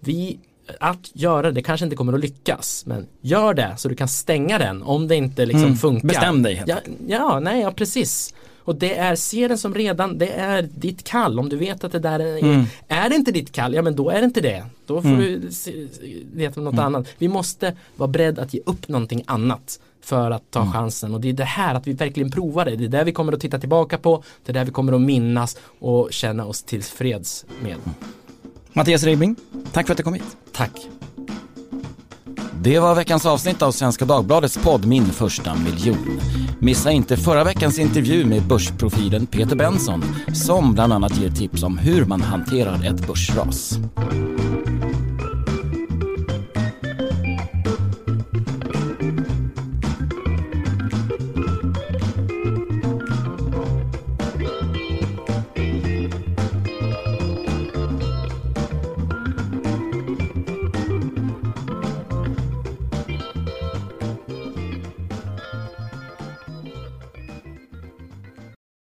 Vi, att göra det kanske inte kommer att lyckas, men gör det så du kan stänga den om det inte liksom Mm. funkar. Bestäm dig Ja, ja, nej, ja precis. Och det är, se den som redan, det är ditt kall. Om du vet att det där är, Mm. är det inte ditt kall, ja men då är det inte det. Då får Mm. du se- leta något annat. Vi måste vara beredda att ge upp någonting annat för att ta chansen. Och det är det här att vi verkligen provar det. Det är där vi kommer att titta tillbaka på, det är där vi kommer att minnas och känna oss tillfreds med. Mattias Ribbing, tack för att du kom hit. Tack. Det var veckans avsnitt av Svenska Dagbladets podd Min första miljon. Missa inte förra veckans intervju med börsprofilen Peter Benson som bland annat ger tips om hur man hanterar ett börsras.